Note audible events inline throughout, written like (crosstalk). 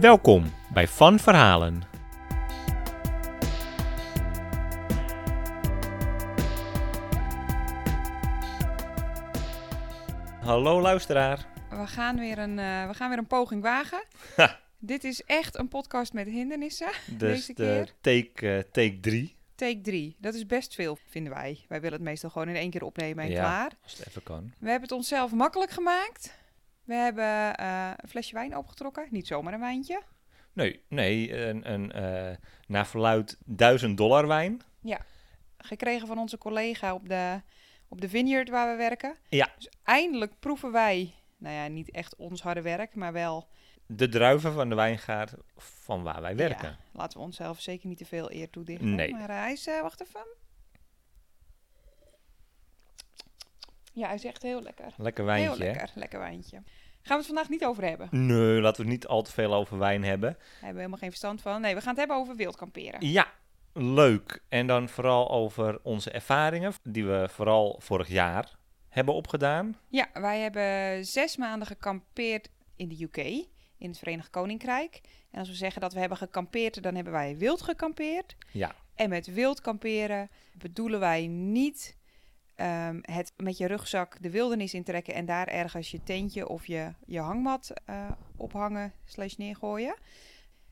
Welkom bij Van Verhalen. Hallo luisteraar. We gaan weer een, eh, we gaan weer een poging wagen. Ha. Dit is echt een podcast met hindernissen. (laughs) Dus Deze de take, eh, take 3, Take 3. Dat is best veel, vinden wij. Wij willen het meestal gewoon in één keer opnemen en Ja. klaar. als het even kan. We hebben het onszelf makkelijk gemaakt. We hebben eh, een flesje wijn opgetrokken. Niet zomaar een wijntje. Nee, nee een, een eh, naar verluid 1000 dollar wijn. Gekregen van onze collega op de, op de vineyard waar we werken. Ja. Dus eindelijk proeven wij, nou ja, niet echt ons harde werk, maar wel... De druiven van de wijngaard van waar wij werken. Ja, laten we onszelf zeker niet te veel eer toedichten. Nee. Maar hij is, eh, wacht even. Ja, hij is echt heel lekker. Lekker wijntje, heel hè? lekker, lekker wijntje. Gaan we het vandaag niet over hebben. Nee, laten we het niet al te veel over wijn hebben. Daar hebben we helemaal geen verstand van. Nee, we gaan het hebben over wild kamperen. Ja, leuk. En dan vooral over onze ervaringen, die we vooral vorig jaar hebben opgedaan. Ja, wij hebben zes maanden gekampeerd in de UK, in het Verenigd Koninkrijk. En als we zeggen dat we hebben gekampeerd, dan hebben wij wild gekampeerd. Ja, En met wild kamperen bedoelen wij niet ehm, het met je rugzak de wildernis intrekken en daar ergens je tentje of je, je hangmat eh, ophangen slash neergooien.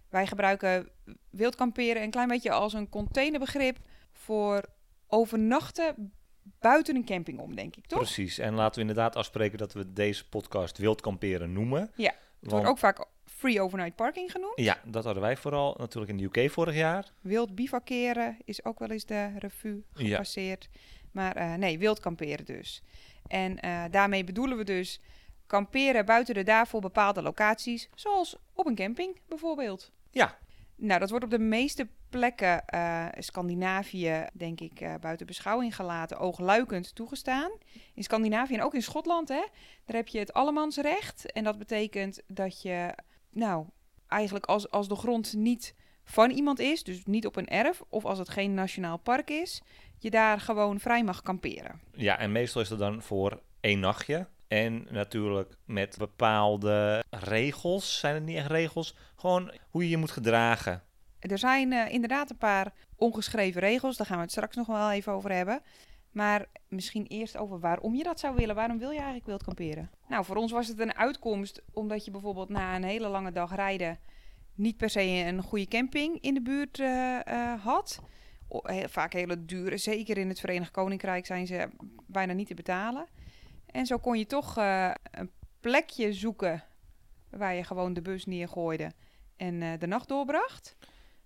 Wij gebruiken wild kamperen een klein beetje als een containerbegrip voor overnachten buiten een camping om, denk ik, toch? precies. En laten we inderdaad afspreken dat we deze podcast wild kamperen noemen. Ja, Het Want, wordt ook vaak free overnight parking genoemd. Ja, dat hadden wij vooral natuurlijk in de UK vorig jaar. Wild bivakeren is ook wel eens de revue Ja, gepasseerd. Maar eh, nee, wild kamperen dus. En eh, daarmee bedoelen we dus kamperen buiten de daarvoor bepaalde locaties, zoals op een camping bijvoorbeeld. Ja. Nou, dat wordt op de meeste plekken eh, Scandinavië, denk ik, buiten beschouwing gelaten, oogluikend toegestaan. In Scandinavië en ook in Schotland, hè, daar heb je het allemansrecht. En dat betekent dat je, nou, eigenlijk als, als de grond niet van iemand is, dus niet op een erf, of als het geen nationaal park is, je daar gewoon vrij mag kamperen. ja, en meestal is het dan voor één nachtje. En natuurlijk met bepaalde regels, zijn het niet echt regels, gewoon hoe je je moet gedragen. Er zijn eh, inderdaad een paar ongeschreven regels, daar gaan we het straks nog wel even over hebben. Maar misschien eerst over waarom je dat zou willen. Waarom wil je eigenlijk wild kamperen? Nou, voor ons was het een uitkomst omdat je bijvoorbeeld na een hele lange dag rijden niet per se een goede camping in de buurt eh, eh, had. Heel- vaak hele dure, zeker in het Verenigd Koninkrijk zijn ze bijna niet te betalen. En zo kon je toch eh, een plekje zoeken waar je gewoon de bus neergooide en eh, de nacht doorbracht.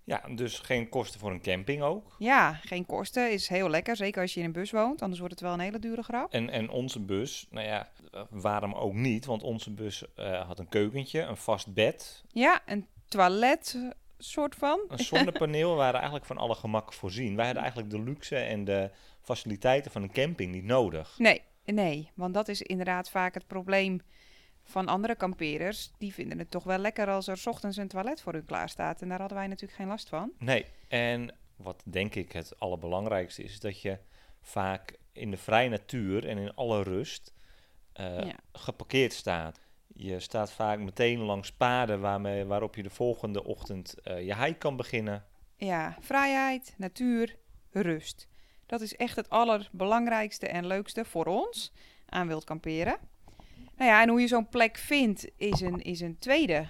Ja, dus geen kosten voor een camping ook. Ja, geen kosten. Is heel lekker. Zeker als je in een bus woont. Anders wordt het wel een hele dure grap. En, en onze bus, nou ja, waarom ook niet? Want onze bus eh, had een keukentje, een vast bed, Ja, een toilet soort van. een (laughs) zonnepaneel. Waren eigenlijk van alle gemak voorzien. Wij hadden eigenlijk de luxe en de faciliteiten van een camping niet nodig. Nee, nee. Want dat is inderdaad vaak het probleem van andere kamperers. Die vinden het toch wel lekker als er 's ochtends een toilet voor hun klaar staat. En daar hadden wij natuurlijk geen last van. Nee, en wat denk ik het allerbelangrijkste is, is dat je vaak in de vrije natuur en in alle rust eh, Ja. geparkeerd staat. Je staat vaak meteen langs paden waarmee, waarop je de volgende ochtend eh, je hike kan beginnen. Ja, vrijheid, natuur, rust. Dat is echt het allerbelangrijkste en leukste voor ons aan wild kamperen. Nou ja, en hoe je zo'n plek vindt is een, is een tweede.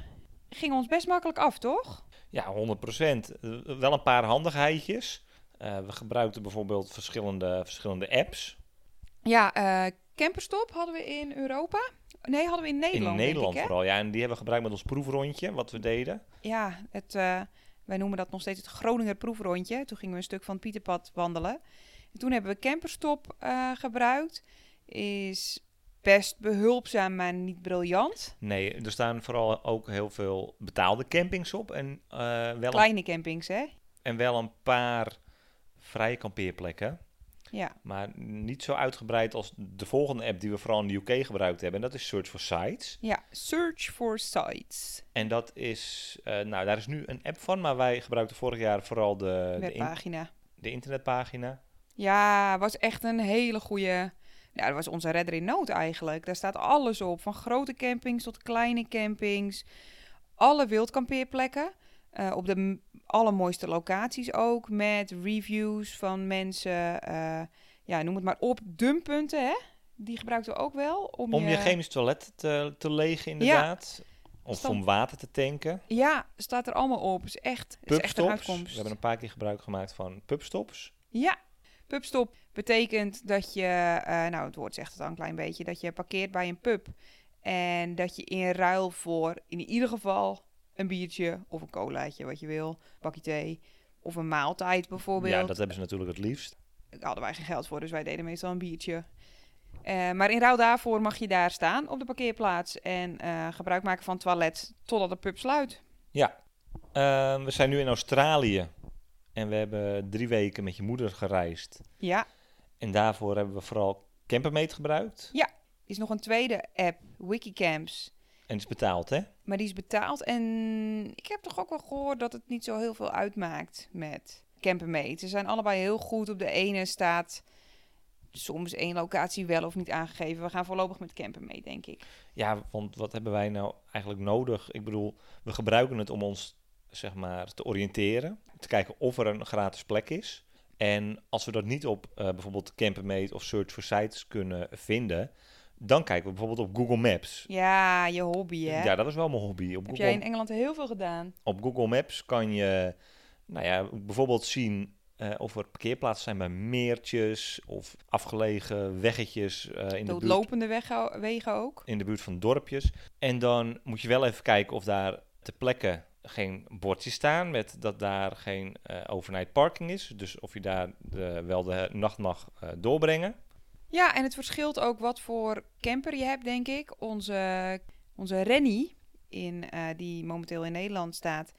Ging ons best makkelijk af, toch? Ja, 100%. Eh, wel een paar handigheidjes. Eh, we gebruikten bijvoorbeeld verschillende, verschillende apps. Ja, eh, Camperstop hadden we in Europa. Nee, hadden we in Nederland. in denk Nederland ik, vooral. Ja, en die hebben we gebruikt met ons proefrondje, wat we deden. Ja, het, eh, wij noemen dat nog steeds het Groninger proefrondje. Toen gingen we een stuk van het Pieterpad wandelen. En toen hebben we Camperstop eh, gebruikt. Is best behulpzaam, maar niet briljant. Nee, er staan vooral ook heel veel betaalde campings op. En, eh, wel, een, Kleine campings, hè? en wel een paar vrije kampeerplekken. Ja. Maar niet zo uitgebreid als de volgende app die we vooral in de UK gebruikt hebben. En dat is Search for Sites. Ja, search for sites. En dat is, eh, nou daar is nu een app van, maar wij gebruikten vorig jaar vooral de, de, in- Webpagina. de internetpagina. Ja, was echt een hele goede. Ja, dat was onze redder in nood eigenlijk. Daar staat alles op, van grote campings tot kleine campings. Alle wildkampeerplekken. Eh, op de allermooiste locaties ook. Met reviews van mensen. eh, ja, noem het maar op. Dumpunten, hè? Die gebruikten we ook wel. Om, Om je chemisch toilet te, te legen inderdaad. Of om water te tanken. Ja, staat er allemaal op. Is echt, is echt een uitkomst. We hebben een paar keer gebruik gemaakt van pubstops. Ja, pubstop betekent dat je, eh, nou het woord zegt het al een klein beetje, dat je parkeert bij een pub. En dat je in ruil voor in ieder geval een biertje of een colaatje, wat je wil, bakje thee of een maaltijd bijvoorbeeld. Ja, dat hebben ze natuurlijk het liefst. Daar hadden wij geen geld voor, dus wij deden meestal een biertje. Eh, maar in ruil daarvoor mag je daar staan op de parkeerplaats en eh, gebruik maken van het toilet totdat de pub sluit. Ja, Ehm, we zijn nu in Australië. En we hebben drie weken met je moeder gereisd. Ja, En daarvoor hebben we vooral Campermate gebruikt. is nog een tweede app, Wikicamps. En het is betaald, hè? Maar die is betaald. En ik heb toch ook wel gehoord dat het niet zo heel veel uitmaakt met Campermate. Ze zijn allebei heel goed. Op de ene staat soms één locatie wel of niet aangegeven. We gaan voorlopig met Campermate, denk ik. Ja, want wat hebben wij nou eigenlijk nodig? Ik bedoel, we gebruiken het om ons, zeg maar, te oriënteren. Te kijken of er een gratis plek is. En als we dat niet op eh, bijvoorbeeld Campermate of Search for Sites kunnen vinden... dan kijken we bijvoorbeeld op Google Maps. Ja, je hobby, hè? Ja, dat is wel mijn hobby. Op heb Google, jij in Engeland heel veel gedaan? op Google Maps kan je nou ja, bijvoorbeeld zien eh, of er parkeerplaatsen zijn bij meertjes of afgelegen weggetjes eh, in, de buurt, Doodlopende wegen, wegen ook. in de buurt van dorpjes. En dan moet je wel even kijken of daar ter plekke geen bordjes staan met dat daar geen eh, overnight parking is. Dus of je daar de, wel de nacht mag doorbrengen. Ja, en het verschilt ook wat voor camper je hebt, denk ik. Onze, onze Rennie, in, eh, die momenteel in Nederland staat,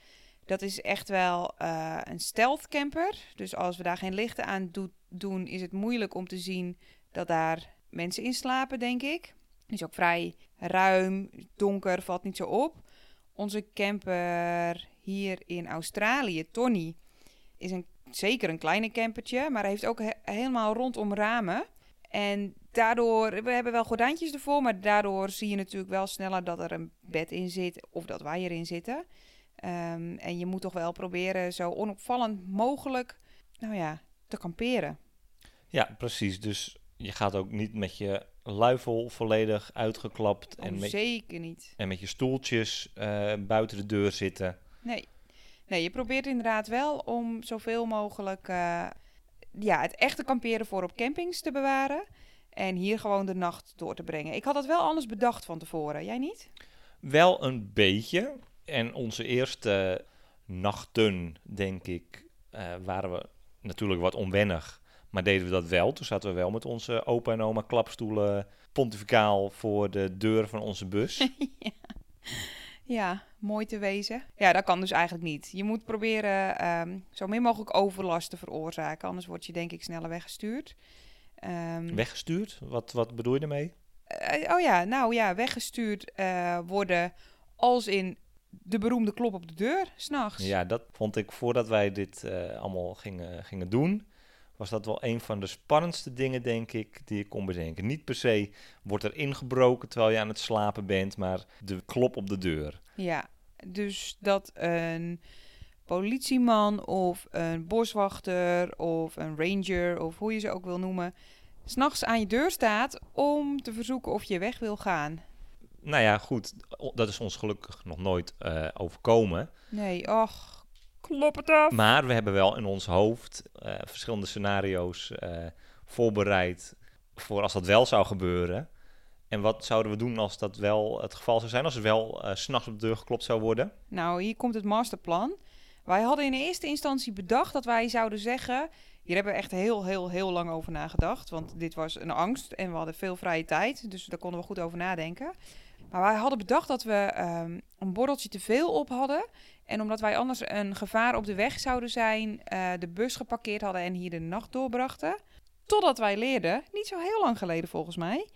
dat is echt wel eh, een stealth camper. Dus als we daar geen lichten aan doen, is het moeilijk om te zien dat daar mensen in slapen, denk ik. Is ook vrij ruim, donker, valt niet zo op. Onze camper hier in Australië, Tony, is een, zeker een kleine campertje, maar hij heeft ook he- helemaal rondom ramen. En daardoor, we hebben wel gordijntjes ervoor, maar daardoor zie je natuurlijk wel sneller dat er een bed in zit of dat wij erin zitten. Ehm, en je moet toch wel proberen zo onopvallend mogelijk, nou ja, te kamperen. Ja, precies. Dus je gaat ook niet met je luifel volledig uitgeklapt Oh, en, met, zeker niet. en met je stoeltjes eh, buiten de deur zitten. Nee. nee, je probeert inderdaad wel om zoveel mogelijk eh, ja, het echte kamperen voor op campings te bewaren. En hier gewoon de nacht door te brengen. Ik had dat wel anders bedacht van tevoren. Jij niet? Wel een beetje. En onze eerste nachten, denk ik, eh, waren we natuurlijk wat onwennig. Maar deden we dat wel. Toen zaten we wel met onze opa en oma klapstoelen pontificaal voor de deur van onze bus. (laughs) Ja, mooi te wezen. Ja, dat kan dus eigenlijk niet. Je moet proberen ehm, zo min mogelijk overlast te veroorzaken. Anders word je denk ik sneller weggestuurd. Ehm, Weggestuurd? Wat, wat bedoel je ermee? eh, oh ja, nou ja, weggestuurd eh, worden als in de beroemde klop op de deur, s'nachts. Ja, dat vond ik voordat wij dit eh, allemaal gingen, gingen doen. Was dat wel een van de spannendste dingen, denk ik, die ik kon bedenken. Niet per se wordt er ingebroken terwijl je aan het slapen bent, maar de klop op de deur. Ja, dus dat een politieman of een boswachter of een ranger of hoe je ze ook wil noemen, s'nachts aan je deur staat om te verzoeken of je weg wil gaan. Nou ja, goed, dat is ons gelukkig nog nooit eh, overkomen. Nee, och, klop het af. Maar we hebben wel in ons hoofd eh, verschillende scenario's eh, voorbereid voor als dat wel zou gebeuren. En wat zouden we doen als dat wel het geval zou zijn, als er wel eh, s s'nachts op de deur geklopt zou worden? Nou, hier komt het masterplan. Wij hadden in eerste instantie bedacht dat wij zouden zeggen: Hier hebben we echt heel, heel, heel lang over nagedacht. Want dit was een angst en we hadden veel vrije tijd. Dus daar konden we goed over nadenken. Maar wij hadden bedacht dat we ehm, een borreltje te veel op hadden. En omdat wij anders een gevaar op de weg zouden zijn, eh, de bus geparkeerd hadden en hier de nacht doorbrachten. Totdat wij leerden, niet zo heel lang geleden volgens mij,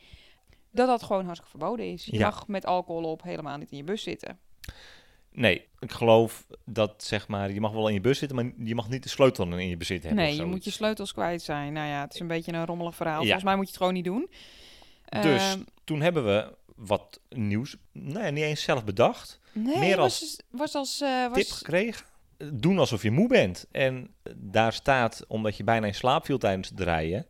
dat dat gewoon hartstikke verboden is. Je Ja. mag met alcohol op helemaal niet in je bus zitten. Nee, ik geloof dat zeg maar, je mag wel in je bus zitten, maar je mag niet de sleutel in je bezit hebben. Nee, je moet je sleutels kwijt zijn. Nou ja, het is een beetje een rommelig verhaal. Ja. Volgens mij moet je het gewoon niet doen. Dus Ehm, toen hebben we wat nieuws, nee, niet eens zelf bedacht, nee, meer was, als was als eh, was, tip gekregen. Doen alsof je moe bent. En daar staat, omdat je bijna in slaap viel tijdens het rijden,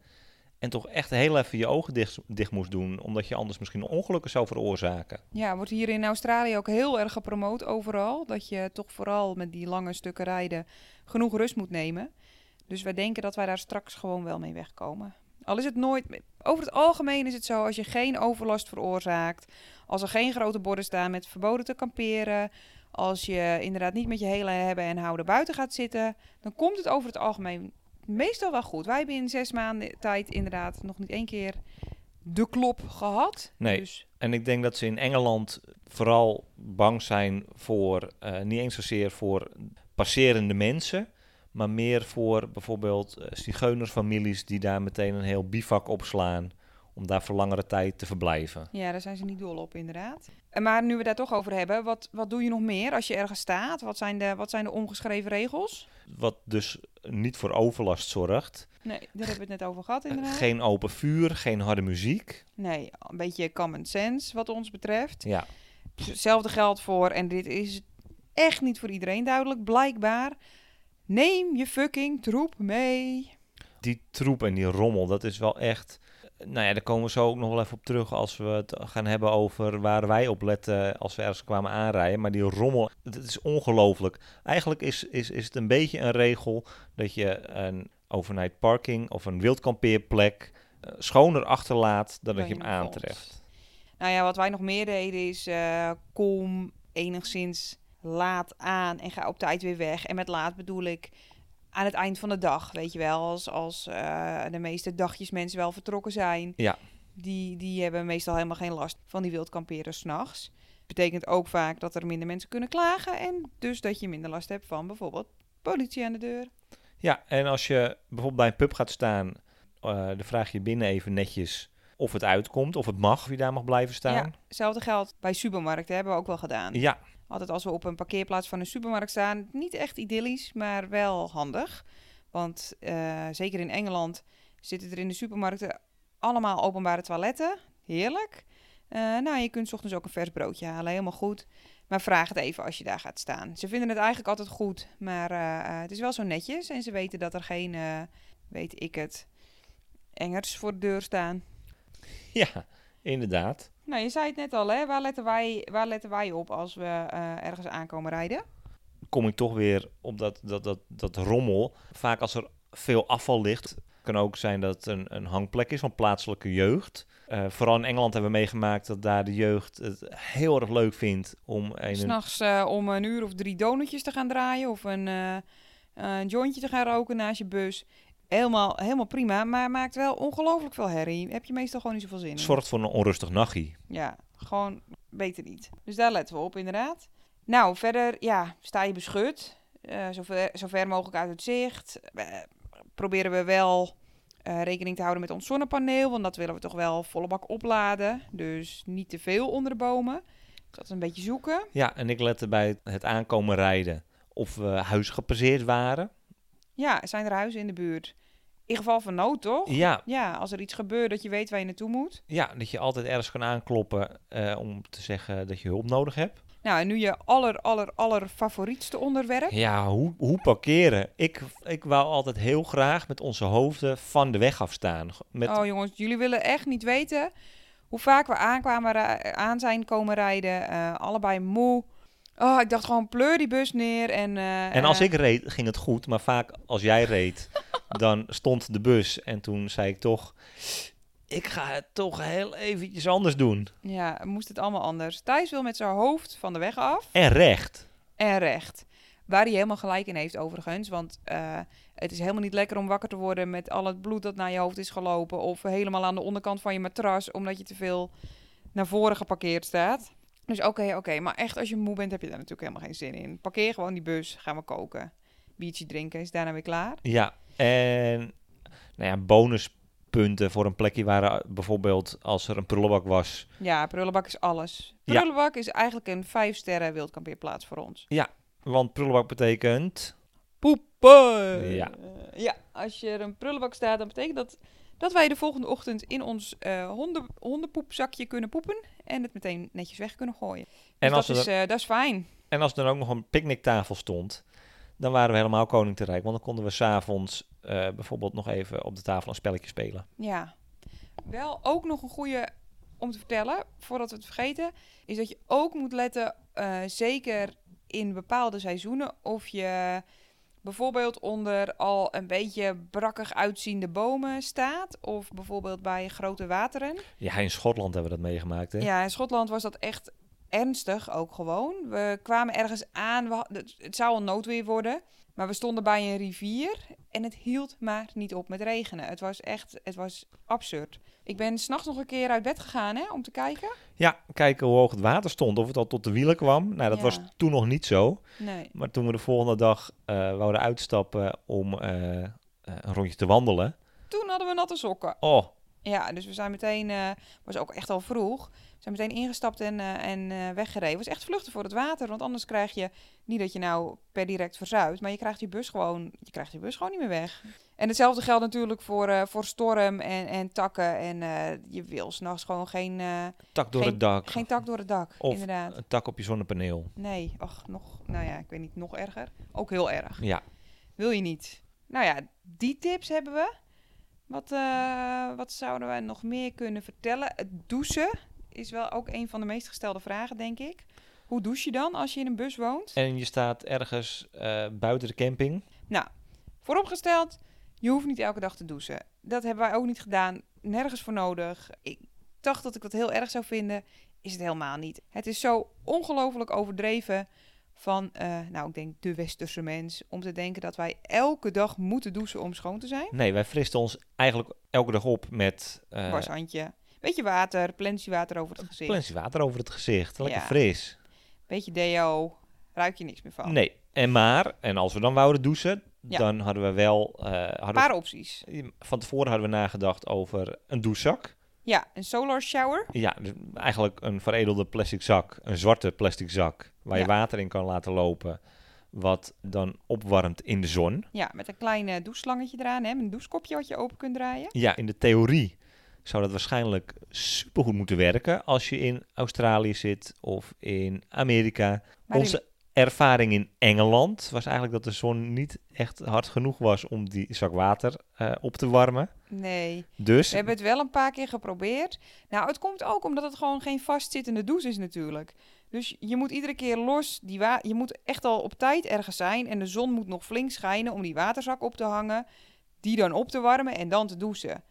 en toch echt heel even je ogen dicht, dicht moest doen, omdat je anders misschien ongelukken zou veroorzaken. Ja, wordt hier in Australië ook heel erg gepromoot overal. Dat je toch vooral met die lange stukken rijden genoeg rust moet nemen. Dus wij denken dat wij daar straks gewoon wel mee wegkomen. Al is het nooit... Over het algemeen is het zo, als je geen overlast veroorzaakt... als er geen grote borden staan met verboden te kamperen... als je inderdaad niet met je hele hebben en houden buiten gaat zitten... dan komt het over het algemeen meestal wel goed. Wij hebben in zes maanden tijd inderdaad nog niet één keer de klop gehad. Nee. Dus En ik denk dat ze in Engeland vooral bang zijn voor, eh, niet eens zozeer voor passerende mensen, maar meer voor bijvoorbeeld eh, zigeunersfamilies die daar meteen een heel bivak opslaan om daar voor langere tijd te verblijven. Ja, daar zijn ze niet dol op, inderdaad. En Maar nu we daar toch over hebben, wat, wat doe je nog meer als je ergens staat? Wat zijn de, wat zijn de ongeschreven regels? Wat dus niet voor overlast zorgt. Nee, daar hebben we het net over gehad, Eh, inderdaad. geen open vuur, geen harde muziek. Nee, een beetje common sense wat ons betreft. Ja, Hetzelfde geldt voor, en dit is echt niet voor iedereen duidelijk, blijkbaar. Neem je fucking troep mee. die troep en die rommel, dat is wel echt. Nou ja, daar komen we zo ook nog wel even op terug als we het gaan hebben over waar wij op letten als we ergens kwamen aanrijden. Maar die rommel, het is ongelooflijk. Eigenlijk is, is, is het een beetje een regel dat je een overnight parking of een wildkampeerplek eh, schoner achterlaat dan dat je hem aantreft. Nou ja, wat wij nog meer deden is, eh, kom enigszins laat aan en ga op tijd weer weg. En met laat bedoel ik aan het eind van de dag, weet je wel. Als, als eh, de meeste dagjes mensen wel vertrokken zijn. Ja. Die, die hebben meestal helemaal geen last van die wildkamperen s'nachts. Betekent ook vaak dat er minder mensen kunnen klagen. En dus dat je minder last hebt van bijvoorbeeld politie aan de deur. Ja, en als je bijvoorbeeld bij een pub gaat staan, eh, dan vraag je binnen even netjes of het uitkomt, of het mag, of je daar mag blijven Ja, staan. hetzelfde geldt bij supermarkten, hebben we ook wel gedaan. ja Altijd als we op een parkeerplaats van een supermarkt staan, niet echt idyllisch, maar wel handig. Want eh, zeker in Engeland zitten er in de supermarkten allemaal openbare toiletten. Heerlijk. Eh, nou, je kunt 's ochtends ook een vers broodje halen, helemaal goed. Maar vraag het even als je daar gaat staan. Ze vinden het eigenlijk altijd goed, maar eh, het is wel zo netjes. En ze weten dat er geen, weet ik het, engers voor de deur staan. Ja, inderdaad. Nou, je zei het net al, hè? Waar letten wij, waar letten wij op als we eh, ergens aankomen rijden? Kom ik toch weer op dat, dat, dat, dat rommel. Vaak als er veel afval ligt, kan ook zijn dat het een, een hangplek is van plaatselijke jeugd. Eh, vooral in Engeland hebben we meegemaakt dat daar de jeugd het heel erg leuk vindt om een... S'nachts eh om een uur of drie donutjes te gaan draaien of een, een jointje te gaan roken naast je bus. Helemaal, helemaal prima, maar maakt wel ongelooflijk veel herrie. Heb je meestal gewoon niet zoveel zin in. zorgt voor een onrustig nachtje. Ja, gewoon beter niet. Dus daar letten we op, inderdaad. Nou, verder, ja, sta je beschut. eh zover, zo ver mogelijk uit het zicht. Eh, proberen we wel eh, rekening te houden met ons zonnepaneel, want dat willen we toch wel volle bak opladen. Dus niet te veel onder de bomen. Dat is een beetje zoeken. Ja, en ik lette bij het aankomen rijden of we huizen gepasseerd waren. Ja, zijn er huizen in de buurt? In geval van nood, toch? Ja, Ja, als er iets gebeurt dat je weet waar je naartoe moet. ja, dat je altijd ergens kan aankloppen eh, om te zeggen dat je hulp nodig hebt. Nou, en nu je aller, aller, aller favorietste onderwerp. Ja, hoe, hoe parkeren? Ik, ik wou altijd heel graag met onze hoofden van de weg afstaan. Met, Oh jongens, jullie willen echt niet weten hoe vaak we aankwamen aan zijn komen rijden. eh, allebei moe. Oh, ik dacht gewoon pleur die bus neer en... eh, en als eh, ik reed, ging het goed. Maar vaak als jij reed, (laughs) dan stond de bus. En toen zei ik toch, ik ga het toch heel eventjes anders doen. Ja, moest het allemaal anders. Thijs wil met zijn hoofd van de weg af En recht. en recht. Waar hij helemaal gelijk in heeft overigens. Want eh, het is helemaal niet lekker om wakker te worden met al het bloed dat naar je hoofd is gelopen. Of helemaal aan de onderkant van je matras, omdat je te veel naar voren geparkeerd staat. Dus oké, oké. Maar echt, als je moe bent, heb je daar natuurlijk helemaal geen zin in. Parkeer gewoon die bus, gaan we koken. Biertje drinken, is daarna weer klaar. Ja, en nou ja, bonuspunten voor een plekje waren bijvoorbeeld als er een prullenbak was. Ja, prullenbak is alles. Ja. Prullenbak is eigenlijk een vijf sterren wildkampeerplaats voor ons. Want prullenbak betekent... Poepen! Ja. ja, als je er een prullenbak staat, dan betekent dat dat wij de volgende ochtend in ons eh honden, hondenpoepzakje kunnen poepen en het meteen netjes weg kunnen gooien. Dus En als, dat, er, is, eh, dat is fijn. en als er dan ook nog een picknicktafel stond, dan waren we helemaal koning te rijk. Want dan konden we s'avonds eh bijvoorbeeld nog even op de tafel een spelletje spelen. Ja. Wel ook nog een goede om te vertellen, voordat we het vergeten, is dat je ook moet letten, zeker in bepaalde seizoenen, of je bijvoorbeeld onder al een beetje brakkig uitziende bomen staat, of bijvoorbeeld bij grote wateren. Ja, in Schotland hebben we dat meegemaakt, hè? Ja, in Schotland was dat echt ernstig ook gewoon. We kwamen ergens aan, we, had- het, het zou een noodweer worden, maar we stonden bij een rivier en het hield maar niet op met regenen. Het was echt, het was absurd. Ik ben s'nachts nog een keer uit bed gegaan hè, om te kijken. Ja, kijken hoe hoog het water stond, of het al tot de wielen kwam. Nou, dat Ja. was toen nog niet zo. Nee. Maar toen we de volgende dag eh wouden uitstappen om eh, eh, een rondje te wandelen. Toen hadden we natte sokken. Oh, Ja, dus we zijn meteen, eh was ook echt al vroeg, zijn meteen ingestapt en, eh, en eh, weggereden. Het was echt vluchten voor het water, want anders krijg je, niet dat je nou per direct verzuipt, maar je krijgt die bus gewoon, je krijgt die bus gewoon niet meer weg. En hetzelfde geldt natuurlijk voor, eh, voor storm en, en takken en je wil s'nachts gewoon geen, tak door Geen- het dak. geen tak door het dak, Of- inderdaad. Een tak op je zonnepaneel. Nee, ach, nog, nou ja, ik weet niet, nog erger. Ook heel erg. Ja, Wil je niet. Nou ja, die tips hebben we. Wat, wat zouden we nog meer kunnen vertellen? Het douchen is wel ook een van de meest gestelde vragen, denk ik. Hoe douche je dan als je in een bus woont? en je staat ergens eh, buiten de camping. Nou, vooropgesteld, je hoeft niet elke dag te douchen. Dat hebben wij ook niet gedaan. Nergens voor nodig. Ik dacht dat ik dat heel erg zou vinden. Is het helemaal niet. Het is zo ongelooflijk overdreven van, eh, nou, ik denk de westerse mens, om te denken dat wij elke dag moeten douchen om schoon te zijn. Nee, wij fristen ons eigenlijk elke dag op met eh Washandje. Beetje water, plensiewater over het gezicht. plensje water over het gezicht. Lekker Ja. fris. Beetje deo. Ruik je niks meer van. Nee, en maar, en als we dan wouden douchen, Ja. dan hadden we wel... eh, Een hadden paar opties. van tevoren hadden we nagedacht over een douchezak. Ja, een solar shower. Ja, dus eigenlijk een veredelde plastic zak. Een zwarte plastic zak. Waar je water in kan laten lopen. Wat dan opwarmt in de zon. Ja, met een klein eh, doucheslangetje eraan. Hè, een douchekopje wat je open kunt draaien. Ja, in de theorie zou dat waarschijnlijk supergoed moeten werken. Als je in Australië zit of in Amerika. Maar Onze ervaring in Engeland was eigenlijk dat de zon niet echt hard genoeg was om die zak water eh, op te warmen. Nee, Dus we hebben het wel een paar keer geprobeerd. Nou, het komt ook omdat het gewoon geen vastzittende douche is natuurlijk. Dus je moet iedere keer los, die wa je moet echt al op tijd ergens zijn. En de zon moet nog flink schijnen om die waterzak op te hangen. Die dan op te warmen en dan te douchen.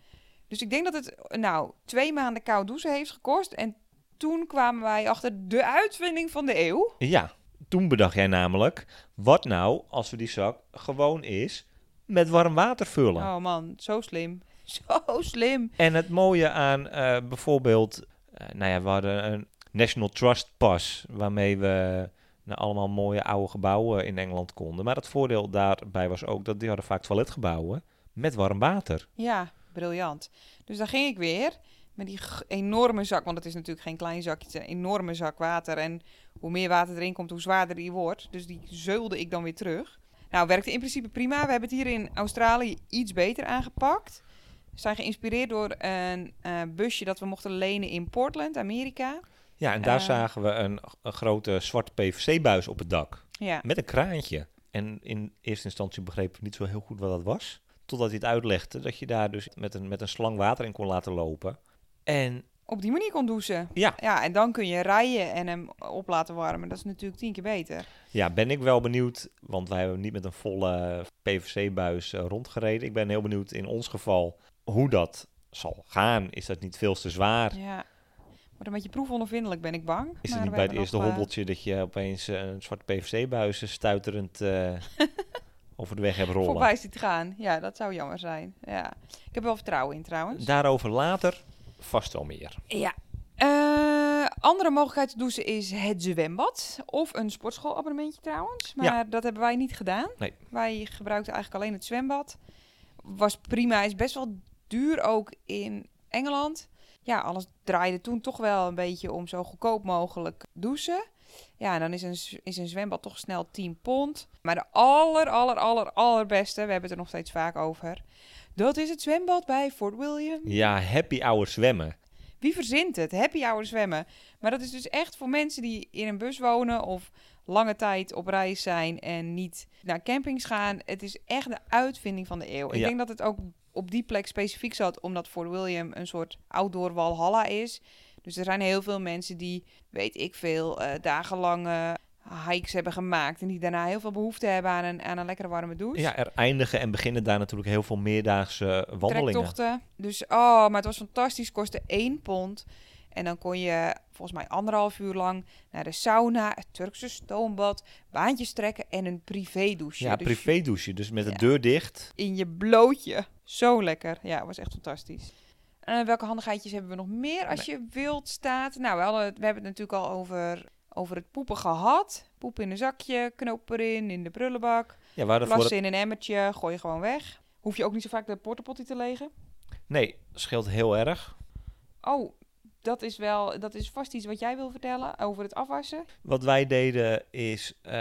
Dus ik denk dat het nou twee maanden koud douchen heeft gekost. En toen kwamen wij achter de uitvinding van de eeuw. ja, toen bedacht jij namelijk, wat nou als we die zak gewoon is met warm water vullen? Oh man, zo slim. (laughs) Zo slim. En het mooie aan eh, bijvoorbeeld, eh, nou ja, we hadden een National Trust Pass, waarmee we naar allemaal mooie oude gebouwen in Engeland konden. Maar het voordeel daarbij was ook dat die hadden vaak toiletgebouwen met warm water. Ja, briljant. Dus daar ging ik weer met die enorme zak, want het is natuurlijk geen klein zakje, het is een enorme zak water. En hoe meer water erin komt, hoe zwaarder die wordt. Dus die zeulde ik dan weer terug. Nou, werkte in principe prima. We hebben het hier in Australië iets beter aangepakt. We zijn geïnspireerd door een eh, busje dat we mochten lenen in Portland, Amerika. Ja, en daar Eh. zagen we een, een grote zwarte PVC-buis op het dak Ja, met een kraantje. En in eerste instantie begreep ik niet zo heel goed wat dat was. Totdat hij het uitlegde dat je daar dus met een, met een slang water in kon laten lopen. En op die manier kon douchen. ja, Ja, en dan kun je rijden en hem op laten warmen. Dat is natuurlijk tien keer beter. Ja, ben ik wel benieuwd, want wij hebben niet met een volle PVC-buis eh, rondgereden. Ik ben heel benieuwd in ons geval hoe dat zal gaan. Is dat niet veel te zwaar? Ja. Wordt een beetje proefondervindelijk, ben ik bang. Is maar het niet bij het eerste eh, hobbeltje dat je opeens eh, een zwarte PVC-buis stuiterend eh, (laughs) over de weg hebt rollen? voorbij ziet gaan. Ja, dat zou jammer zijn. Ja. Ik heb wel vertrouwen in trouwens. Daarover later vast wel meer. Ja. Eh, andere mogelijkheid te douchen is het zwembad. Of een sportschoolabonnementje trouwens. Maar Ja. dat hebben wij niet gedaan. Nee. Wij gebruikten eigenlijk alleen het zwembad. Was prima. Is best wel duur ook in Engeland. Ja, alles draaide toen toch wel een beetje om zo goedkoop mogelijk douchen. Ja, en dan is een, is een zwembad toch snel 10 pond. Maar de aller, aller, aller, allerbeste, we hebben het er nog steeds vaak over. Dat is het zwembad bij Fort William. Ja, happy hour zwemmen. Wie verzint het? Happy hour zwemmen. Maar dat is dus echt voor mensen die in een bus wonen of lange tijd op reis zijn en niet naar campings gaan. Het is echt de uitvinding van de eeuw. Ik Ja. denk dat het ook op die plek specifiek zat, omdat Fort William een soort outdoor walhalla is. Dus er zijn heel veel mensen die, weet ik veel, eh dagenlange hikes hebben gemaakt. En die daarna heel veel behoefte hebben aan een, aan een lekkere warme douche. Ja, er eindigen en beginnen daar natuurlijk heel veel meerdaagse wandelingen. trektochten. Dus, oh, maar het was fantastisch. Kostte 1 pond. En dan kon je volgens mij anderhalf uur lang naar de sauna, het Turkse stoombad, baantjes trekken en een privé douche. Ja, Dus privé douchen, dus met de deur dicht. in je blootje. Zo lekker. Ja, was echt fantastisch. Eh, welke handigheidjes hebben we nog meer als je wilt staat? Nou, we, hadden, het- we hebben het natuurlijk al over, over het poepen gehad. Poep in een zakje, knoop erin, in de prullenbak. Ja, voor het... in een emmertje, gooi je gewoon weg. Hoef je ook niet zo vaak de portapotty te legen. Nee, scheelt heel erg. Oh, dat is wel, dat is vast iets wat jij wil vertellen over het afwassen. Wat wij deden is, eh,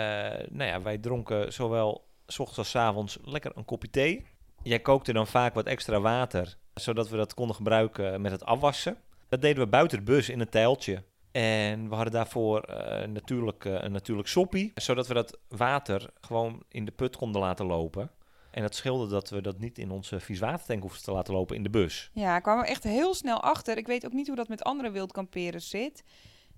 nou ja, wij dronken zowel s ochtends als s avonds lekker een kopje thee. Jij kookte dan vaak wat extra water, zodat we dat konden gebruiken met het afwassen. Dat deden we buiten de bus in een tijltje. En we hadden daarvoor eh, natuurlijk, eh, een natuurlijk soppie, zodat we dat water gewoon in de put konden laten lopen. En dat scheelde dat we dat niet in onze vieswatertank hoefden te laten lopen in de bus. Ja, kwamen we echt heel snel achter. Ik weet ook niet hoe dat met andere wildkamperers zit.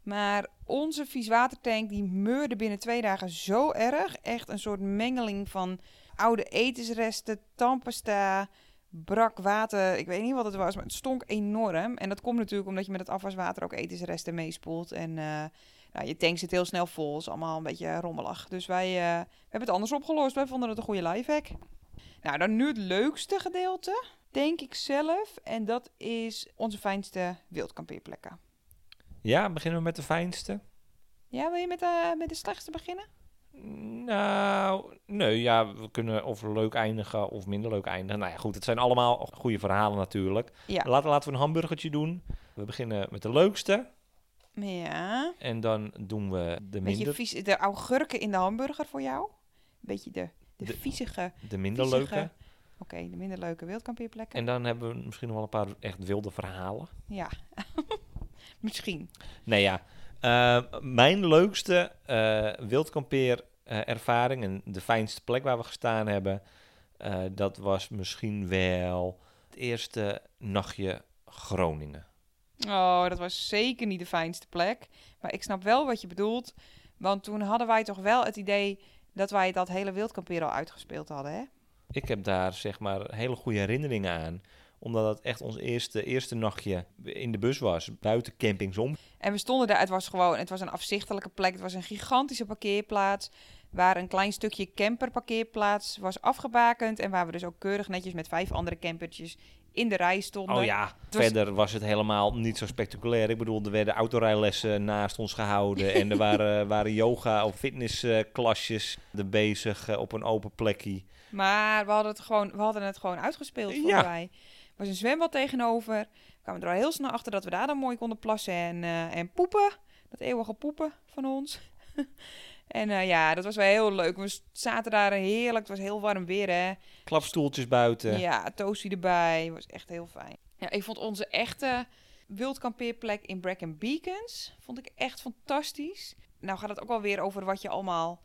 Maar onze vieswatertank die meurde binnen twee dagen zo erg. Echt een soort mengeling van oude etensresten, tandpasta, brak water. Ik weet niet wat het was, maar het stonk enorm. En dat komt natuurlijk omdat je met het afwaswater ook etensresten meespoelt. En eh, nou, je tank zit heel snel vol. is allemaal een beetje rommelig. Dus wij eh, hebben het anders opgelost. Wij vonden het een goede lifehack. Nou, dan nu het leukste gedeelte, denk ik zelf. En dat is onze fijnste wildkampeerplekken. Ja, beginnen we met de fijnste? Ja, wil je met de, met de slechtste beginnen? Nou, nee, ja, we kunnen of leuk eindigen of minder leuk eindigen. Nou ja, goed, het zijn allemaal goede verhalen natuurlijk. Ja. Laten, laten we een hamburgertje doen. We beginnen met de leukste Ja. en dan doen we de Beetje minder, vies, de augurken in de hamburger voor jou. Beetje de, de, De- viezige, de minder viezige- leuke. oké, de minder leuke wildkampeerplekken. En dan hebben we misschien nog wel een paar echt wilde verhalen. Ja, (laughs) misschien. Nee, ja. Eh, mijn leukste eh wildkampeer eh, ervaring en de fijnste plek waar we gestaan hebben, dat was misschien wel het eerste nachtje Groningen. Oh, dat was zeker niet de fijnste plek. Maar ik snap wel wat je bedoelt. Want toen hadden wij toch wel het idee dat wij dat hele wildkampeer al uitgespeeld hadden, hè? Ik heb daar zeg maar hele goede herinneringen aan. Omdat het echt ons eerste, eerste nachtje in de bus was. Buiten campings om. En we stonden daar, het was gewoon, het was een afzichtelijke plek. Het was een gigantische parkeerplaats. Waar een klein stukje camperparkeerplaats was afgebakend. En waar we dus ook keurig netjes met vijf andere campertjes in de rij stonden. Oh ja, was- verder was het helemaal niet zo spectaculair. Ik bedoel, er werden autorijlessen naast ons gehouden. en er (laughs) waren, waren yoga of fitnessklasjes er bezig eh, op een open plekje. Maar we hadden het gewoon, we hadden het gewoon uitgespeeld voor Ja. Was een zwembad tegenover. We kwamen er al heel snel achter dat we daar dan mooi konden plassen en, eh, en poepen. Dat eeuwige poepen van ons. (laughs) en eh, ja, dat was wel heel leuk. We zaten daar heerlijk. Het was heel warm weer, hè. Klapstoeltjes buiten. Ja, toastie erbij. Was echt heel fijn. Ja, ik vond onze echte wildkampeerplek in Brecon Beacons vond ik echt fantastisch. Nou gaat het ook alweer over wat je allemaal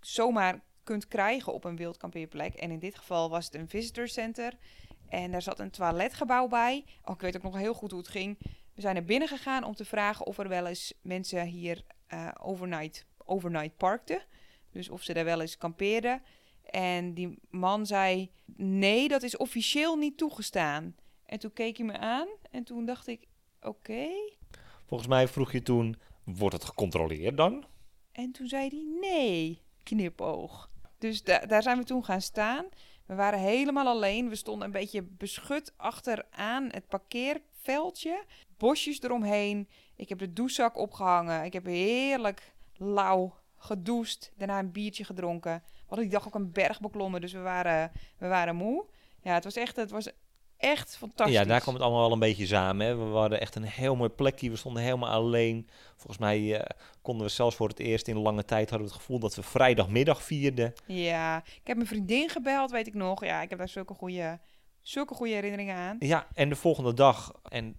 zomaar kunt krijgen op een wildkampeerplek. En in dit geval was het een visitor center. En daar zat een toiletgebouw bij. Oh, ik weet ook nog heel goed hoe het ging. We zijn er binnen gegaan om te vragen of er wel eens mensen hier eh, overnight, overnight parkten. Dus of ze daar wel eens kampeerden. En die man zei: Nee, dat is officieel niet toegestaan. En toen keek hij me aan en toen dacht ik: Oké. Volgens mij vroeg je toen, wordt het gecontroleerd dan? En toen zei hij nee, knipoog. Dus da- daar zijn we toen gaan staan. We waren helemaal alleen. We stonden een beetje beschut achteraan het parkeerveldje. Bosjes eromheen. Ik heb de douchezak opgehangen. Ik heb heerlijk lauw gedoucht. Daarna een biertje gedronken. We hadden die dag ook een berg beklommen, dus we waren, we waren moe. Ja, het was echt, het was echt fantastisch. Ja, daar kwam het allemaal wel een beetje samen. Hè. We hadden echt een heel mooi plekje. We stonden helemaal alleen. Volgens mij eh, konden we zelfs voor het eerst in lange tijd hadden we het gevoel dat we vrijdagmiddag vierden. Ja, ik heb mijn vriendin gebeld, weet ik nog. Ja, ik heb daar zulke goede, zulke goede herinneringen aan. Ja, en de volgende dag, en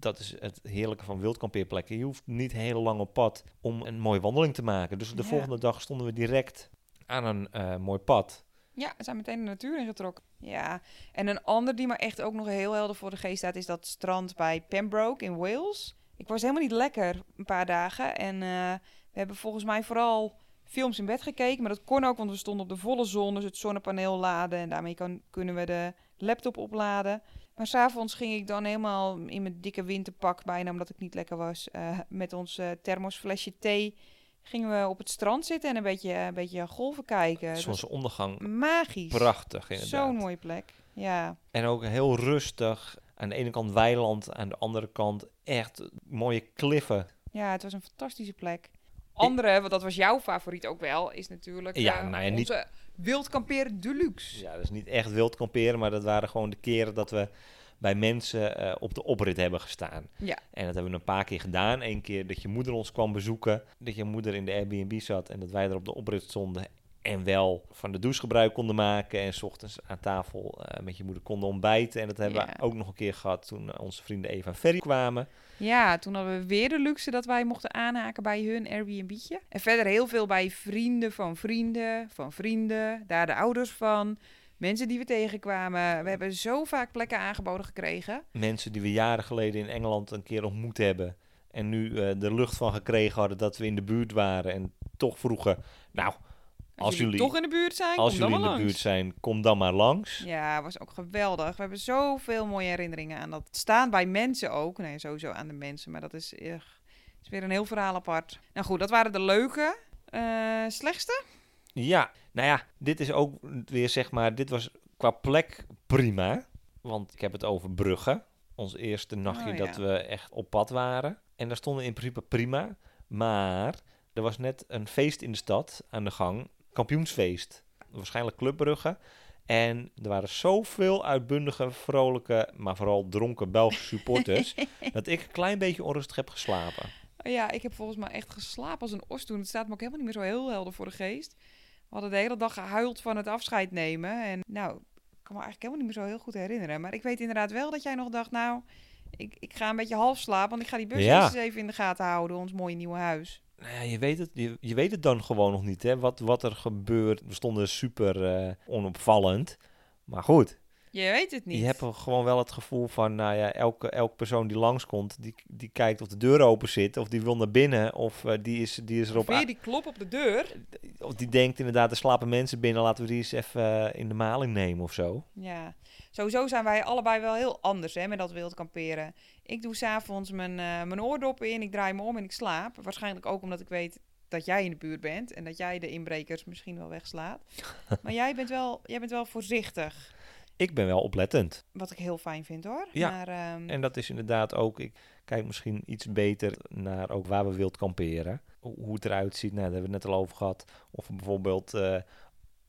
dat is het heerlijke van wildkampeerplekken, je hoeft niet heel lang op pad om een mooie wandeling te maken. Dus de Ja. volgende dag stonden we direct aan een eh, mooi pad. Ja, we zijn meteen de natuur ingetrokken. Ja, en een ander die me echt ook nog heel helder voor de geest staat... is dat strand bij Pembroke in Wales. Ik was helemaal niet lekker een paar dagen. En eh, we hebben volgens mij vooral films in bed gekeken. Maar dat kon ook, want we stonden op de volle zon. Dus het zonnepaneel laden. En daarmee kan, kunnen we de laptop opladen. Maar s'avonds ging ik dan helemaal in mijn dikke winterpak... bijna omdat ik niet lekker was... eh, met ons eh, thermosflesje thee... gingen we op het strand zitten en een beetje, een beetje golven kijken. Zonsondergang, magisch. prachtig inderdaad. Zo'n mooie plek. Ja. En ook heel rustig. Aan de ene kant weiland, aan de andere kant echt mooie kliffen. ja, het was een fantastische plek. Andere, want dat was jouw favoriet ook wel, is natuurlijk Ja, eh, nou ja, niet- deluxe. Ja, dat is niet echt wild kamperen, maar dat waren gewoon de keren dat we bij mensen eh, op de oprit hebben gestaan. Ja. En dat hebben we een paar keer gedaan. Eén keer dat je moeder ons kwam bezoeken, dat je moeder in de Airbnb zat en dat wij er op de oprit stonden. En wel van de douche gebruik konden maken en s ochtends aan tafel eh, met je moeder konden ontbijten. En dat hebben Ja. we ook nog een keer gehad toen eh, onze vrienden Eva en Ferry kwamen. Ja, toen hadden we weer de luxe dat wij mochten aanhaken bij hun Airbnb'tje. En verder heel veel bij vrienden van vrienden, van vrienden, daar de ouders van. Mensen die we tegenkwamen. We hebben zo vaak plekken aangeboden gekregen. Mensen die we jaren geleden in Engeland een keer ontmoet hebben. En nu eh, de lucht van gekregen hadden dat we in de buurt waren. En toch vroegen, nou, Als, Als jullie, jullie- toch in de buurt zijn, als kom dan jullie in maar de langs. buurt zijn, kom dan maar langs. Ja, was ook geweldig. We hebben zoveel mooie herinneringen aan dat staan bij mensen ook. Nee, sowieso aan de mensen, maar dat is, eh, is weer een heel verhaal apart. Nou goed, dat waren de leuke. Eh, slechtste? Ja, nou ja, dit is ook weer zeg maar, dit was qua plek prima. Want ik heb het over Brugge. Ons eerste nachtje Oh, dat we echt op pad waren. En daar stonden in principe prima. Maar er was net een feest in de stad aan de gang. Kampioensfeest. Waarschijnlijk Club Brugge. En er waren zoveel uitbundige, vrolijke, maar vooral dronken Belgische (laughs) supporters. dat ik een klein beetje onrustig heb geslapen. Ja, ik heb volgens mij echt geslapen als een os toen. Het staat me ook helemaal niet meer zo heel helder voor de geest. We hadden de hele dag gehuild van het afscheid nemen. En nou, ik kan me eigenlijk helemaal niet meer zo heel goed herinneren. Maar ik weet inderdaad wel dat jij nog dacht, nou, ik, ik ga een beetje half slapen. Want ik ga die bus Ja. eens even in de gaten houden, ons mooie nieuwe huis. Nou ja, je weet het, je, je weet het dan gewoon nog niet, hè, wat, wat er gebeurt. We stonden super eh, onopvallend. Maar goed, Je weet het niet. je hebt gewoon wel het gevoel van, nou ja, elke, elke persoon die langskomt, die, die kijkt of de deur open zit, of die wil naar binnen, of eh, die, is, die is erop Weer aan- die klop op de deur. Of die denkt inderdaad, er slapen mensen binnen, laten we die eens even eh, in de maling nemen of zo. Ja, sowieso zijn wij allebei wel heel anders hè, met dat wild kamperen. Ik doe s'avonds mijn, eh, mijn oordoppen in, ik draai me om en ik slaap. Waarschijnlijk ook omdat ik weet dat jij in de buurt bent en dat jij de inbrekers misschien wel wegslaat. (laughs) maar jij bent, wel, jij bent wel voorzichtig, Ik ben wel oplettend. wat ik heel fijn vind hoor. Ja, Maar, ehm, En dat is inderdaad ook, ik kijk misschien iets beter naar ook waar we wild kamperen. Hoe het eruit ziet, nou, daar hebben we het net al over gehad. Of bijvoorbeeld eh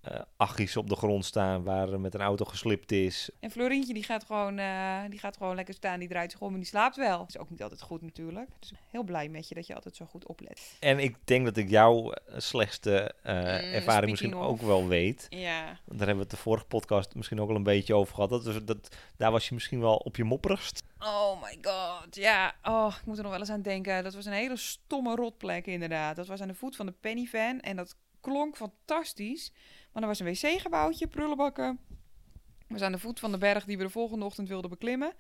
eh, achies op de grond staan waar er met een auto geslipt is. En Florientje die gaat, gewoon, eh, die gaat gewoon lekker staan, die draait zich om en die slaapt wel. Dat is ook niet altijd goed natuurlijk. Dus heel blij met je dat je altijd zo goed oplet. En ik denk dat ik jouw eh, slechtste Mm, ervaring misschien of. ook wel weet. Ja, Daar hebben we het de vorige podcast misschien ook al een beetje over gehad. Dat, was- dat, daar was je misschien wel op je mopperigst. Oh my god, ja. Oh, ik moet er nog wel eens aan denken. Dat was een hele stomme rotplek inderdaad. Dat was aan de voet van de Pennyvan en dat klonk fantastisch. Maar er was een wc-gebouwtje, prullenbakken. Dat was aan de voet van de berg die we de volgende ochtend wilden beklimmen.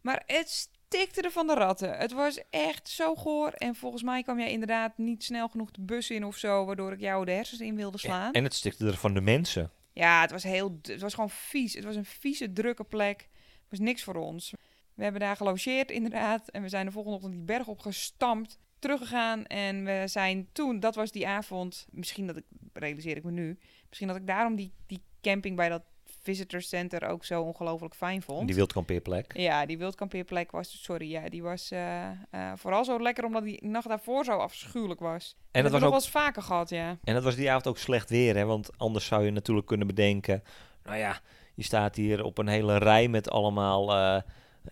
Maar het stikte er van de ratten. Het was echt zo goor. En volgens mij kwam jij inderdaad niet snel genoeg de bus in of zo, waardoor ik jou de hersens in wilde slaan. En het stikte er van de mensen. Ja, het was heel, het was gewoon vies. Het was een vieze, drukke plek. Het was niks voor ons. We We hebben daar gelogeerd inderdaad. En we zijn de volgende ochtend die berg op gestampt. Teruggegaan. En we zijn toen, dat was die avond. Misschien dat ik, realiseer ik me nu. Misschien dat ik daarom die, die camping bij dat visitor center ook zo ongelooflijk fijn vond. Die wildkampeerplek. Ja, die wildkampeerplek was, sorry, ja, die was eh, eh, vooral zo lekker omdat die nacht daarvoor zo afschuwelijk was. En dat dat was ook nog wel eens vaker gehad, ja. En het was die avond ook slecht weer, hè? Want anders zou je natuurlijk kunnen bedenken... Nou ja, je staat hier op een hele rij met allemaal eh,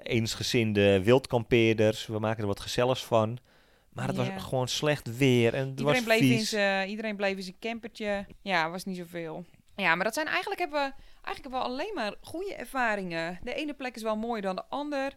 eensgezinde wildkampeerders. We maken er wat gezelligs van. Maar het was gewoon slecht weer en het Iedereen was bleef, in zijn, iedereen bleef in zijn campertje. Ja, was niet zoveel. Ja, maar dat zijn eigenlijk hebben we, eigenlijk hebben we alleen maar goede ervaringen. De ene plek is wel mooier dan de ander.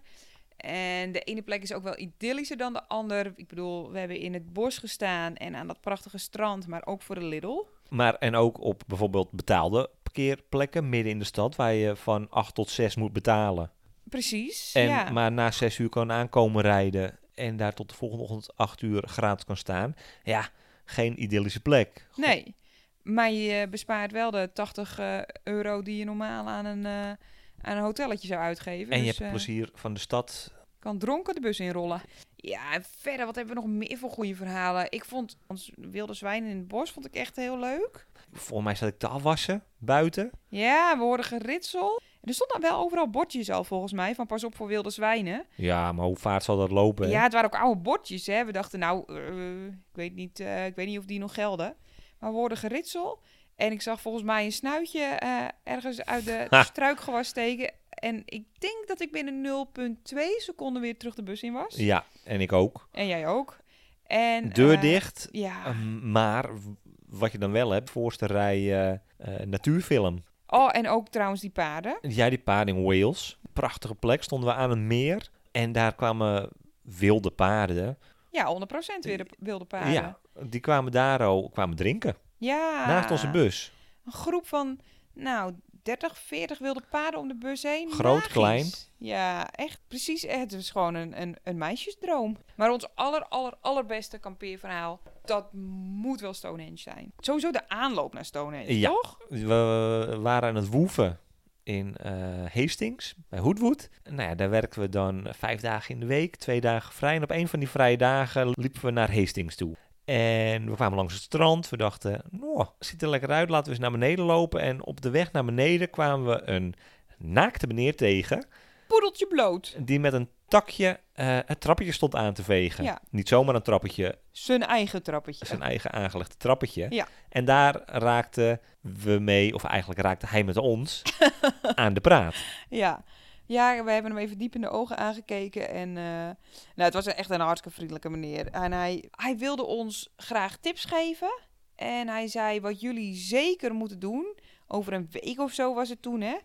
En de ene plek is ook wel idyllischer dan de ander. Ik bedoel, we hebben in het bos gestaan en aan dat prachtige strand, maar ook voor de Lidl. Maar en ook op bijvoorbeeld betaalde parkeerplekken midden in de stad... waar je van 8 tot 6 moet betalen. Precies, En ja. maar na 6 uur kan aankomen rijden... en daar tot de volgende ochtend 8 uur gratis kan staan. Ja, geen idyllische plek. Nee, maar je bespaart wel de 80 eh, euro die je normaal aan een, eh, aan een hotelletje zou uitgeven. En je Dus, hebt eh, plezier van de stad. kan dronken de bus inrollen. Ja, en verder, wat hebben we nog meer voor goede verhalen? Ik vond ons wilde zwijnen in het bos vond ik echt heel leuk. Volgens mij zat ik te afwassen buiten. Ja, we hoorden geritsel. Er stonden wel overal bordjes al volgens mij van pas op voor wilde zwijnen. Ja, maar hoe vaart zal dat lopen? hè? Ja, het waren ook oude bordjes. Hè. We dachten nou, eh, ik, weet niet, eh, ik weet niet of die nog gelden. Maar we hoorden geritsel. En ik zag volgens mij een snuitje eh, ergens uit de (laughs) Ha. struikgewas steken. En ik denk dat ik binnen 0,2 seconden weer terug de bus in was. Ja, en ik ook. En jij ook. En, Deur dicht. Ja. Maar wat je dan wel hebt, voorste rij natuurfilm. Oh, en ook trouwens die paarden. Ja, die paard in Wales. Prachtige plek. Stonden we aan een meer. En daar kwamen wilde paarden. Ja, 100% weer de wilde paarden. Ja, die kwamen daar al kwamen drinken. Ja. Naast onze bus. Een groep van, nou, 30, 40 wilde paarden om de bus heen. Groot, Magisch. klein. Ja, echt precies. Het was gewoon een, een, een meisjesdroom. Maar ons aller, aller, allerbeste kampeerverhaal, dat moet wel Stonehenge zijn. Sowieso de aanloop naar Stonehenge, Ja. toch? We waren aan het woeven in eh, Hastings, bij Hoodwood. Nou ja, daar werkten we dan vijf dagen in de week, twee dagen vrij. En op een van die vrije dagen liepen we naar Hastings toe. En we kwamen langs het strand. We dachten, nou, ziet er lekker uit, laten we eens naar beneden lopen. En op de weg naar beneden kwamen we een naakte meneer tegen... Poedeltje bloot. die met een takje eh, het trappetje stond aan te vegen. Ja. Niet zomaar een trappetje, Zijn eigen trappetje. zijn eigen aangelegde trappetje. Ja. En daar raakten we mee, of eigenlijk raakte hij met ons, (laughs) aan de praat. Ja. Ja, we hebben hem even diep in de ogen aangekeken. En eh, nou, het was echt een hartstikke vriendelijke meneer. En hij, hij wilde ons graag tips geven. En hij zei wat jullie zeker moeten doen. Over een week of zo was het toen, hè.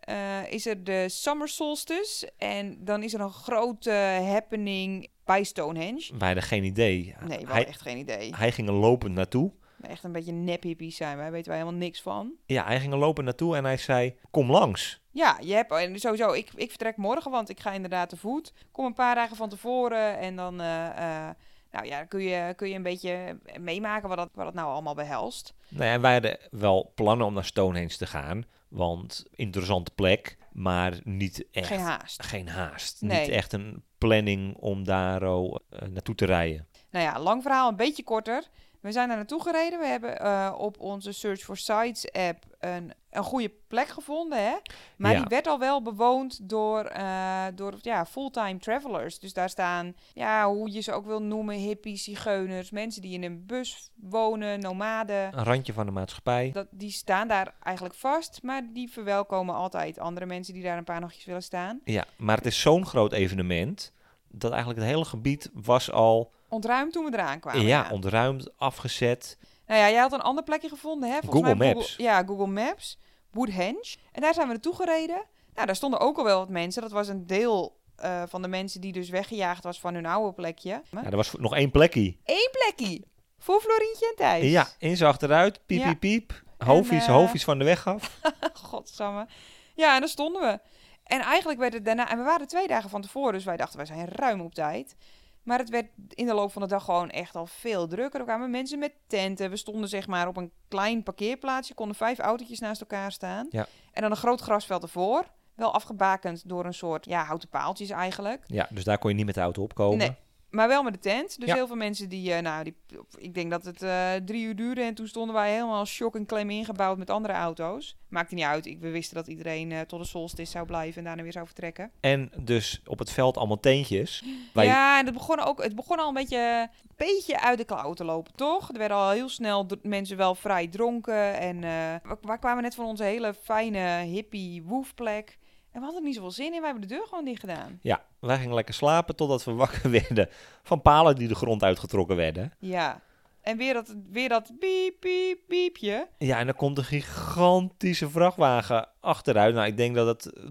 eh, is er de Summer Solstice. En dan is er een grote happening bij Stonehenge. Wij hadden geen idee. Nee, we hij, echt geen idee. hij ging er lopend naartoe. Echt een beetje nep-hippies zijn wij. weten wij helemaal niks van. Ja, hij ging er lopend naartoe en hij zei, kom langs. Ja, je hebt en sowieso. Ik, ik vertrek morgen, want ik ga inderdaad te voet. Kom een paar dagen van tevoren en dan eh, eh, nou ja, kun je, kun je een beetje meemaken wat dat, wat dat nou allemaal behelst. Nou ja, wij hadden wel plannen om naar Stonehenge te gaan. Want interessante plek, maar niet echt... Geen haast. Geen haast. Nee. Niet echt een planning om daar eh, naartoe te rijden. Nou ja, lang verhaal, een beetje korter. We zijn daar naartoe gereden. We hebben eh, op onze Search for Sites app een, een goede plek gevonden. Hè? Maar Ja. die werd al wel bewoond door, eh, door ja, fulltime travelers. Dus daar staan, ja, hoe je ze ook wil noemen, hippies, zigeuners, mensen die in een bus wonen, nomaden. Een randje van de maatschappij. Dat, die staan daar eigenlijk vast, maar die verwelkomen altijd andere mensen die daar een paar nachtjes willen staan. Ja, maar het is zo'n groot evenement dat eigenlijk het hele gebied was al Ontruimd toen we eraan kwamen. ja, ontruimd, afgezet. Nou ja, jij had een ander plekje gevonden, hè? Volgens Google mij Maps. ja, Google Maps. Woodhenge. En daar zijn we naartoe gereden. Nou, daar stonden ook al wel wat mensen. Dat was een deel eh, van de mensen die dus weggejaagd was van hun oude plekje. Maar Ja, er was nog één plekje. één plekje. Voor Florientje en Thijs. Ja, in ze achteruit, piep, Ja. piep, piep. Hoofdjes, eh, hoofdjes van de weg af. (laughs) Godsamme. Ja, en daar stonden we. En eigenlijk werd het daarna... En we waren twee dagen van tevoren, dus wij dachten, wij zijn ruim op tijd. Maar het werd in de loop van de dag gewoon echt al veel drukker. Er kwamen mensen met tenten. We stonden zeg maar op een klein parkeerplaatsje. Konden vijf autootjes naast elkaar staan. Ja. En dan een groot grasveld ervoor. Wel afgebakend door een soort ja, houten paaltjes eigenlijk. Ja, dus daar kon je niet met de auto opkomen. Nee. Maar wel met de tent. Dus Ja. heel veel mensen die, eh, nou, die, ik denk dat het eh, drie uur duurde. En toen stonden wij helemaal shock en claim ingebouwd met andere auto's. Maakte niet uit. Ik, we wisten dat iedereen eh, tot de solstice zou blijven en daarna weer zou vertrekken. En dus op het veld allemaal teentjes. Je- Ja, en het begon, ook, het begon al een beetje, beetje uit de klauw te lopen, toch? Er werden al heel snel mensen wel vrij dronken. En we, we kwamen net van onze hele fijne hippie woefplek. En we hadden er niet zoveel zin in. Wij hebben de deur gewoon dicht gedaan. ja, wij gingen lekker slapen totdat we (laughs) wakker werden van palen die de grond uitgetrokken werden. Ja. En weer dat, weer dat piep, piep, piepje. Ja, en dan komt een gigantische vrachtwagen achteruit. Nou, ik denk dat het eh,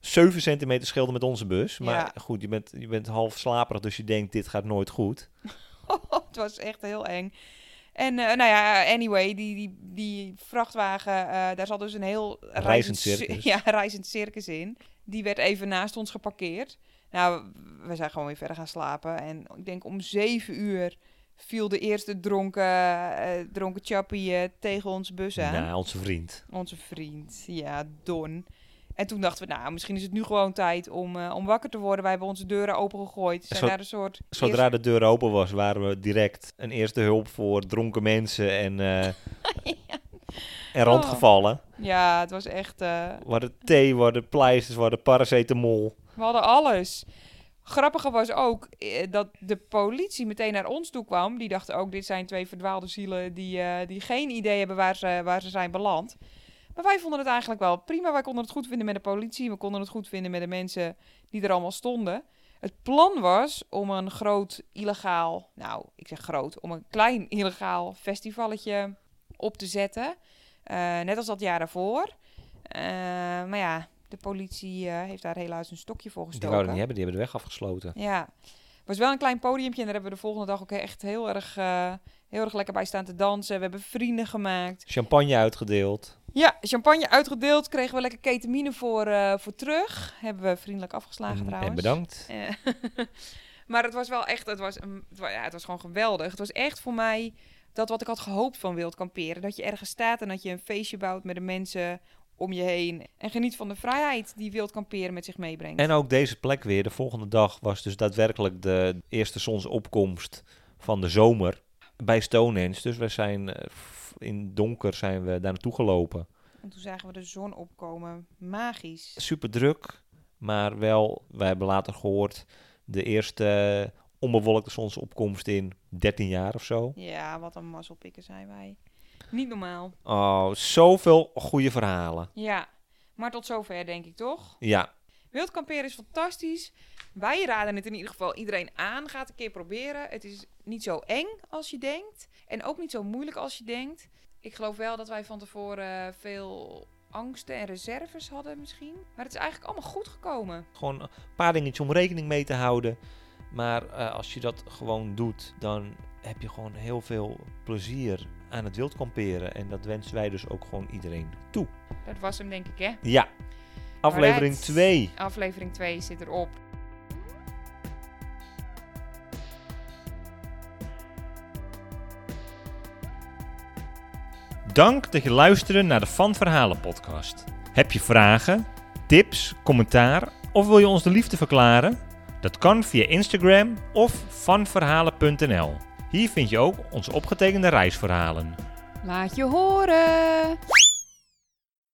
7 centimeter scheelde met onze bus. Maar Ja. goed, je bent, je bent half slaperig, dus je denkt dit gaat nooit goed. (laughs) het was echt heel eng. En eh, nou ja, anyway, die, die, die vrachtwagen, eh, daar zat dus een heel Reizend cir- circus. (laughs) Ja, reizend circus in. Die werd even naast ons geparkeerd. Nou, we zijn gewoon weer verder gaan slapen. En ik denk om zeven uur viel de eerste dronken, eh, dronken chappie tegen onze bus aan. Nou, onze vriend. Onze vriend, ja, Don. En toen dachten we, nou, misschien is het nu gewoon tijd om, eh, om wakker te worden. Wij hebben onze deuren. Zijn Zo- daar een soort... Zodra de deur open was, waren we direct een eerste hulp voor dronken mensen en, eh (laughs) en rondgevallen. Ja, het was echt... eh, We hadden thee, we hadden pleisters, we hadden paracetamol. We hadden alles. Grappige was ook dat de politie meteen naar ons toe kwam. Die dachten ook, dit zijn twee verdwaalde zielen die, die geen idee hebben waar ze, waar ze zijn beland. Maar wij vonden het eigenlijk wel prima. Wij konden het goed vinden met de politie. We konden het goed vinden met de mensen die er allemaal stonden. Het plan was om een groot illegaal, nou ik zeg groot, om een klein illegaal festivalletje op te zetten. Eh, net als dat jaar daarvoor. Eh, maar ja, de politie eh, heeft daar helaas een stokje voor Die gestoken. wouden niet hebben, die hebben de weg afgesloten. Ja, was wel een klein podiumpje en daar hebben we de volgende dag ook echt heel erg, eh, heel erg lekker bij staan te dansen. We hebben vrienden gemaakt. Champagne uitgedeeld. Ja, champagne uitgedeeld, kregen we lekker ketamine voor, eh, voor terug. Hebben we vriendelijk afgeslagen En, trouwens. en bedankt. (laughs) Eh, maar het was wel echt, het was, het, wa- ja, het was gewoon geweldig. Het was echt voor mij dat wat ik had gehoopt van wild kamperen. Dat je ergens staat en dat je een feestje bouwt met de mensen om je heen. En geniet van de vrijheid die wild kamperen met zich meebrengt. En ook deze plek weer. De volgende dag was dus daadwerkelijk de eerste zonsopkomst van de zomer bij Stonehenge. Dus we zijn eh, in donker zijn we daar naartoe gelopen. En toen zagen we de zon opkomen. Magisch. Super druk, maar wel, wij hebben later gehoord, de eerste onbewolkte zonsopkomst in 13 jaar of zo. Ja, wat een mazzelpikken zijn wij. Niet normaal. Oh, zoveel goede verhalen. Ja, maar tot zover denk ik toch? Ja, Wild kamperen is fantastisch. Wij raden het in ieder geval iedereen aan. Ga het een keer proberen. Het is niet zo eng als je denkt. En ook niet zo moeilijk als je denkt. Ik geloof wel dat wij van tevoren veel angsten en reserves hadden misschien. Maar het is eigenlijk allemaal goed gekomen. gewoon een paar dingetjes om rekening mee te houden. Maar eh, als je dat gewoon doet, dan heb je gewoon heel veel plezier aan het wildkamperen. En dat wensen wij dus ook gewoon iedereen toe. Dat was hem denk ik hè. Ja, aflevering Alright. 2. Aflevering 2 zit erop. Dank dat je luisterde naar de Van Verhalen podcast. Heb je vragen, tips, commentaar of wil je ons de liefde verklaren? Dat kan via Instagram of vanverhalen.nl. Hier vind je ook onze opgetekende reisverhalen. Laat je horen.